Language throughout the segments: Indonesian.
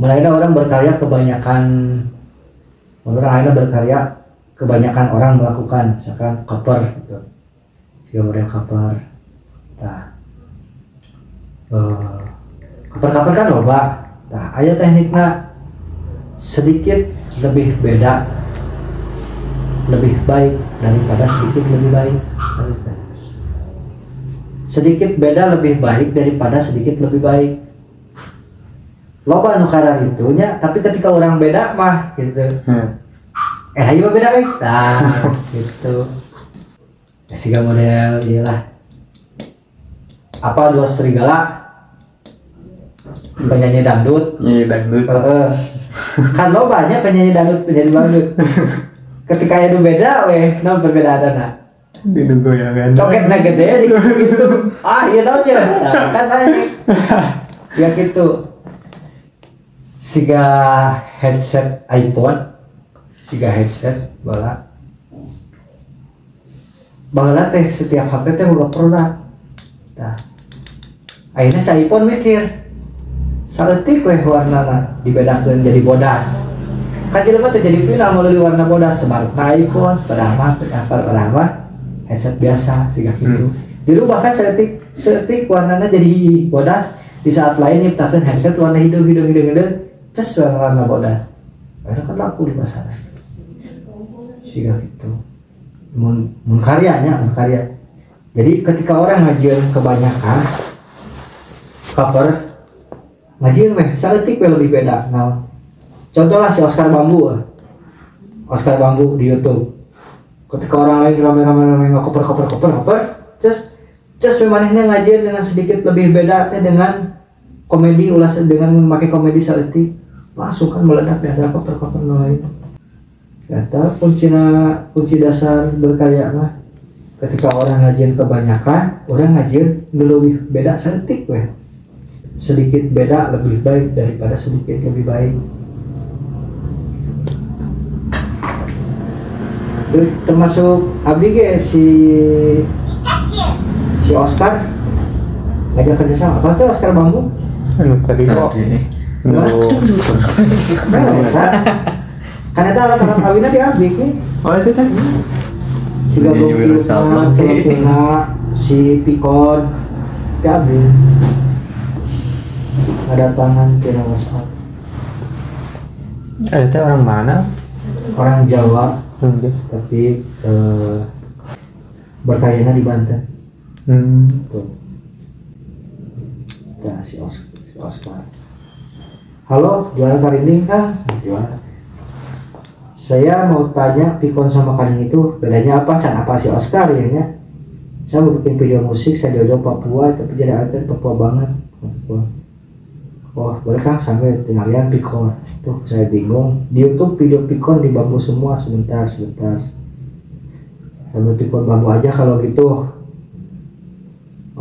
mulai orang berkarya kebanyakan orang lainnya berkarya kebanyakan orang melakukan misalkan cover gitu. Sehingga model cover nah eh, cover-cover kan loba. Nah ayo tekniknya sedikit lebih beda lebih baik daripada sedikit lebih baik. Sedikit beda lebih baik daripada sedikit lebih baik loba nu karar itunya tapi ketika orang beda mah gitu. Hmm. eh ayo mah beda eh nah gitu. Ya siga model iyalah. Apa dua serigala? Penyanyi dangdut. Iya dangdut. Heeh. kan lo banyak penyanyi dangdut penyanyi dangdut. Ketika itu beda weh non perbedaan nah Diduga ya kan. coketnya gede gitu ah iya tau aja nah, kan aja ya gitu siga headset iPhone. Siga headset bala. Bala teh setiap HP teh boga produk nah akhirnya si iPhone mikir saeutik weh warnana dibedakeun jadi bodas. Kan jadi mah teh jadi pina melalui warna bodas sebaru na iPhone padahal mah mah headset biasa sehingga gitu dirubah kan seetik seetik warnanya jadi bodas di saat lain nyiptakan headset warna hidung hidung hidung hidung cas warna warna bodas karena kan laku di pasaran sehingga gitu. Mun, mun karyanya mun karya. Jadi ketika orang ngajian kebanyakan cover ngajian meh seetik weh lebih beda. Nah contoh lah si Oscar Bambu. Oscar Bambu di YouTube. Ketika orang lain rame-rame rame nggak koper koper koper just just memanehnya ngajian dengan sedikit lebih beda teh dengan komedi ulas dengan memakai komedi seetik langsung kan meledak di antara koper koper lain kata kunci kunci dasar berkarya mah ketika orang ngajian kebanyakan orang ngajian lebih beda seetik weh. Sedikit beda lebih baik daripada sedikit lebih baik. Itu termasuk abdi ge si si Oscar? Ngajak kerja sama. Apa tuh Oscar Bambu? Anu tadi kok. Nah, kan itu alat-alat kawinnya di abdi ki Oh itu tadi. si Gabung. Piuna, Celepuna, si Pikon di abdi ada tangan kira WhatsApp Eh itu orang mana? orang Jawa Hmm. tapi eh, berkayanya di Banten Hmm. Tuh. Nah, si Oscar, si Oscar. Halo, jual karinding kah? Saya mau tanya Pikon sama Kaning itu bedanya apa? Can apa si Oscar ya nya? Saya mau bikin video musik, saya jodoh Papua, tapi jadi artis Papua banget. Papua. Oh, boleh kang sampai tinggalin Pikon. Tuh, saya bingung. Di YouTube video Pikon di semua sebentar, sebentar. Sambil Pikon bambu aja kalau gitu.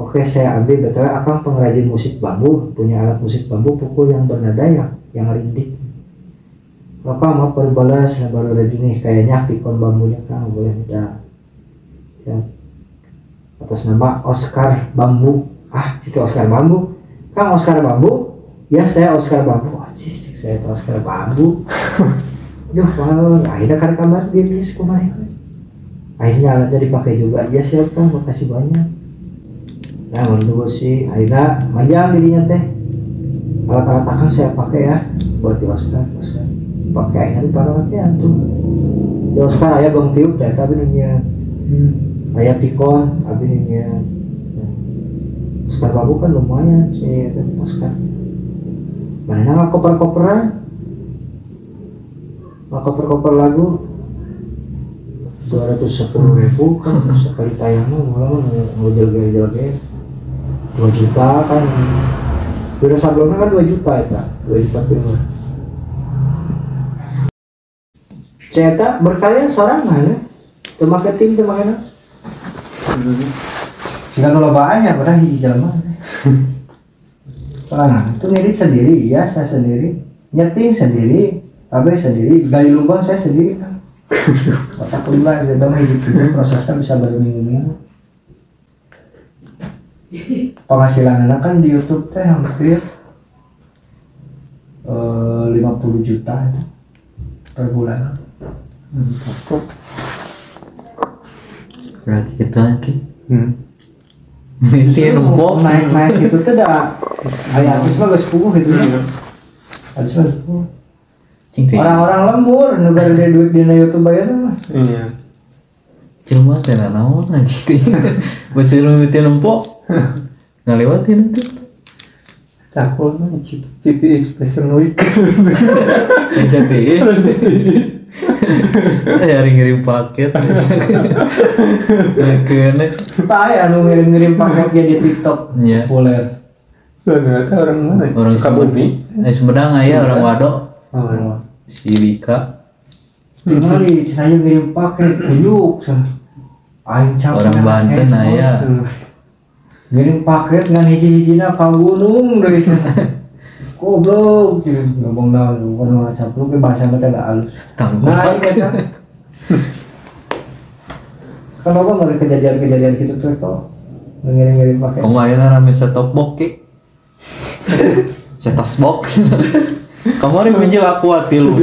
Oke, saya ambil btw akang pengrajin musik bambu, punya alat musik bambu pukul yang bernada yang yang rindik. Maka mau perbalas baru ready nih kayaknya pikon bambunya kang boleh minta. Ya. Atas nama Oscar Bambu. Ah, itu Oscar Bambu. Kang Oscar Bambu? Ya, saya Oscar Bambu. Oh, sih, saya itu Oscar Bambu. Duh, wow, akhirnya kan kamar di list kemarin. Akhirnya alatnya dipakai juga. Ya siap kang, makasih banyak Ya, nah untuk si Aida. Manjang dirinya teh. Alat-alat tangan saya pakai ya buat diwaskan diwaskan. Pakai nanti di para tuh. Ya, antum. Diwaskan ayah bang tiup deh tapi dunia. Hmm. Ayah pikon tapi dunia. Ya. Sekarang aku kan lumayan sih ya, tapi diwaskan. Mana nggak koper-koperan? Nggak koper-koper lagu? Dua ratus sepuluh ribu kan sekali tayangnya malah jalan-jalan. 2 juta kan. Beda sablonnya kan 2 juta ya tak? 2 juta puluh Ceta berkarya seorang sorangan ya Temaketing temakenan hmm. Jika kalau banyak pada hiji jalan jelma Nah, itu ngedit sendiri. Ya saya sendiri. Nyeting sendiri. Tapi sendiri. Gali lubang saya sendiri kan Otak lima saya bilang hidup itu prosesnya kan bisa berminggu-minggu penghasilan anak kan di YouTube teh hampir eh 50 juta itu per bulan. Takut. berarti kita lagi Hmm. milih numpuk naik naik gitu tuh dah. Ayah habis mah gak sepuluh gitu ya habis mah sepuluh orang-orang lembur negara dia duit di YouTube bayar mah. Iya. cuma teh naon anjing teh besi lu teh numpuk ngalewatin itu. Takut mah citi special week. Eh hari ngirim paket. Lekene tak ya nu ngirim-ngirim paketnya di TikTok. Iya. Populer Ternyata orang mana? Orang Sukabumi. Eh Sumedang aya orang wadok Oh. Si Dika Tinggali, saya ngirim paket capek Orang Banten aya Hmm. Ngirim paket ngan hiji-hijina ka gunung deui sana. Goblok, sih ngomong naon bukan WhatsApp lu ke bahasa mah teh halus. Tangguh Nah, ini kata. Kenapa nggak ada kejadian-kejadian gitu tuh kok ngirim-ngirim paket? Kemarin rame set-top box ki Set-top box Kemarin mencil aku hati lu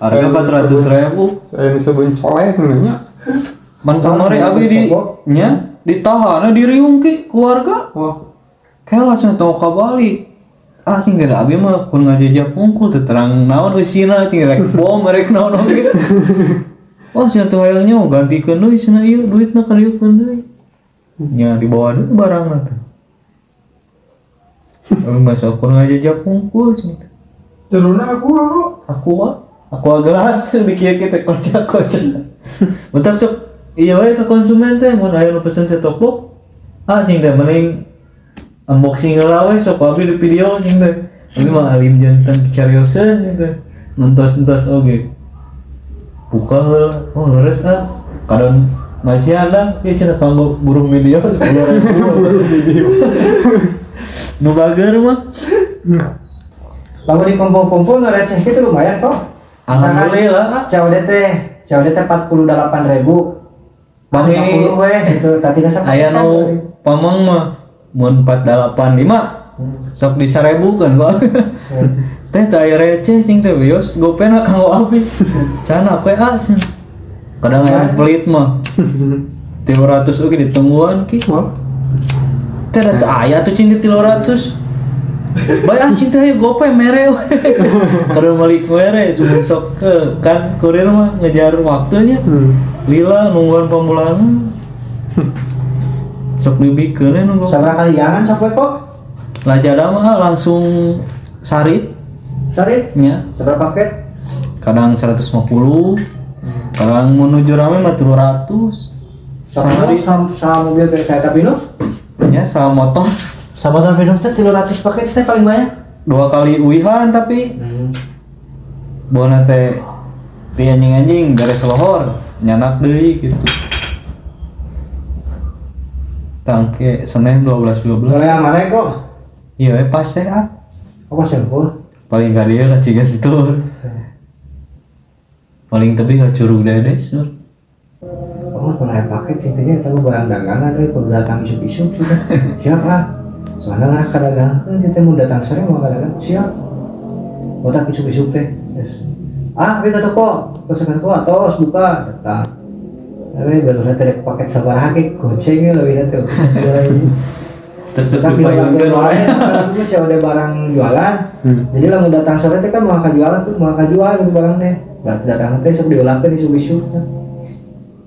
Harga 400 ribu saya bisa beli colek nanya. Man kemarin abi di nya? Ditahan di riung ki keluarga. Wah, kayak langsung tau ke Bali ah sing tidak abi mah kun ngajajak pungkul terang naon eusina ting rek bom rek naon oge oh sia tuh hayangnya gantikeun deui cenah ieu duitna kadieukeun deui nya dibawa deui barangna teh Lalu masa kun ngajajak pungkul cenah. Turunnya aku aku. aku aku gelas dikira kita kocak kocak bentar sok iya wae ke konsumen teh aya nu pesen set-top box ah cing teh mending unboxing heula we sok abi di video cing teh. Abi mah alim jantan carioseun gitu nontos-nontos oge. Buka heula. Oh leres ah. Kadang masih ada ya cenah kanggo burung video sepuluh ribu. Nu bager mah. Lalu di kumpul-kumpul nggak receh gitu lumayan kok. alhamdulillah ah. COD teh, COD teh 48 ribu. 50 weh, itu tadi nasa aya nu pamang mah mun 485 sok di sarebu kan gua teh teh aya receh cing teh bios gopena kanggo abi can apa ah cing. kadang aya pelit mah. 300 oke ditungguan ki teh da aya tuh cing di 300 Baik ah cing teh gope mere we. Kadang balik mere sok ke kan kurir mah ngejar waktunya. Hmm. Lila nungguan pemulanan sok dibikeun we nunggu. Sabra kali jangan sampai kok. Lazada mah langsung sarit. Cari, nya. Sabra paket. kadang 150 kadang menuju rame mah 300 Sama sama, sama mobil kayak saya tapi nu. nya sama motor. Sama tapi nu teh 300 paket teh paling banyak. dua kali uihan tapi. Bona teh ti anjing anjing beres lohor nyanak deui gitu tangke Senin 12 Kalau 12 yang mana kok? iya we pas sehat Apa sih gua? paling ka dia kacigan tur paling tapi ka curug dede sur Oh, kalau yang paket intinya itu barang dagangan, we kudu datang isuk-isuk sudah. Siap ah. Soalnya nggak kan, kita mau datang sore mau dagang siap. Otak isuk-isuk teh. Yes. Ah, we ke toko, pesen ke toko, tos buka, datang. Tapi baru nanti ada paket sabar hakik, goceng ya lebih nanti. tersebut Tapi payung kalau kan cewek ada barang jualan, Hmm. jadi lah mau datang sore teh kan mau jualan tuh, mau jual gitu barang teh. Berarti datang teh sok diulangkan isuk-isuk.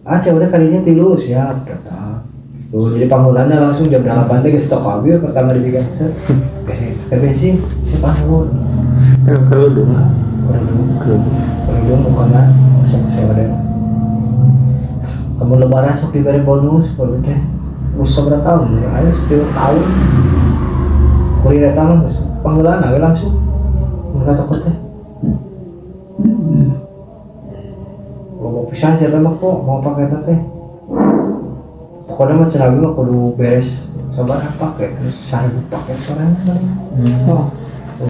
Ah cewek kalinya tilu siap datang. Tuh jadi panggilannya langsung jam 8 teh ke stok mobil pertama dibikin set. Ke bensin siapa? Kalau kerudung Kerudung. kerudung mukanya saya ada. Kamu lebaran sok diberi bonus kalau teh. Usah berapa tahun? Ayo 10 tahun. Kurir datang panggilan awe langsung. Mereka toko teh. Mau pisan saya mah kok mau pakai teh. Pokoknya cenawi mah kudu beres sabar pakai terus seribu paket soalnya. Hmm. Oh,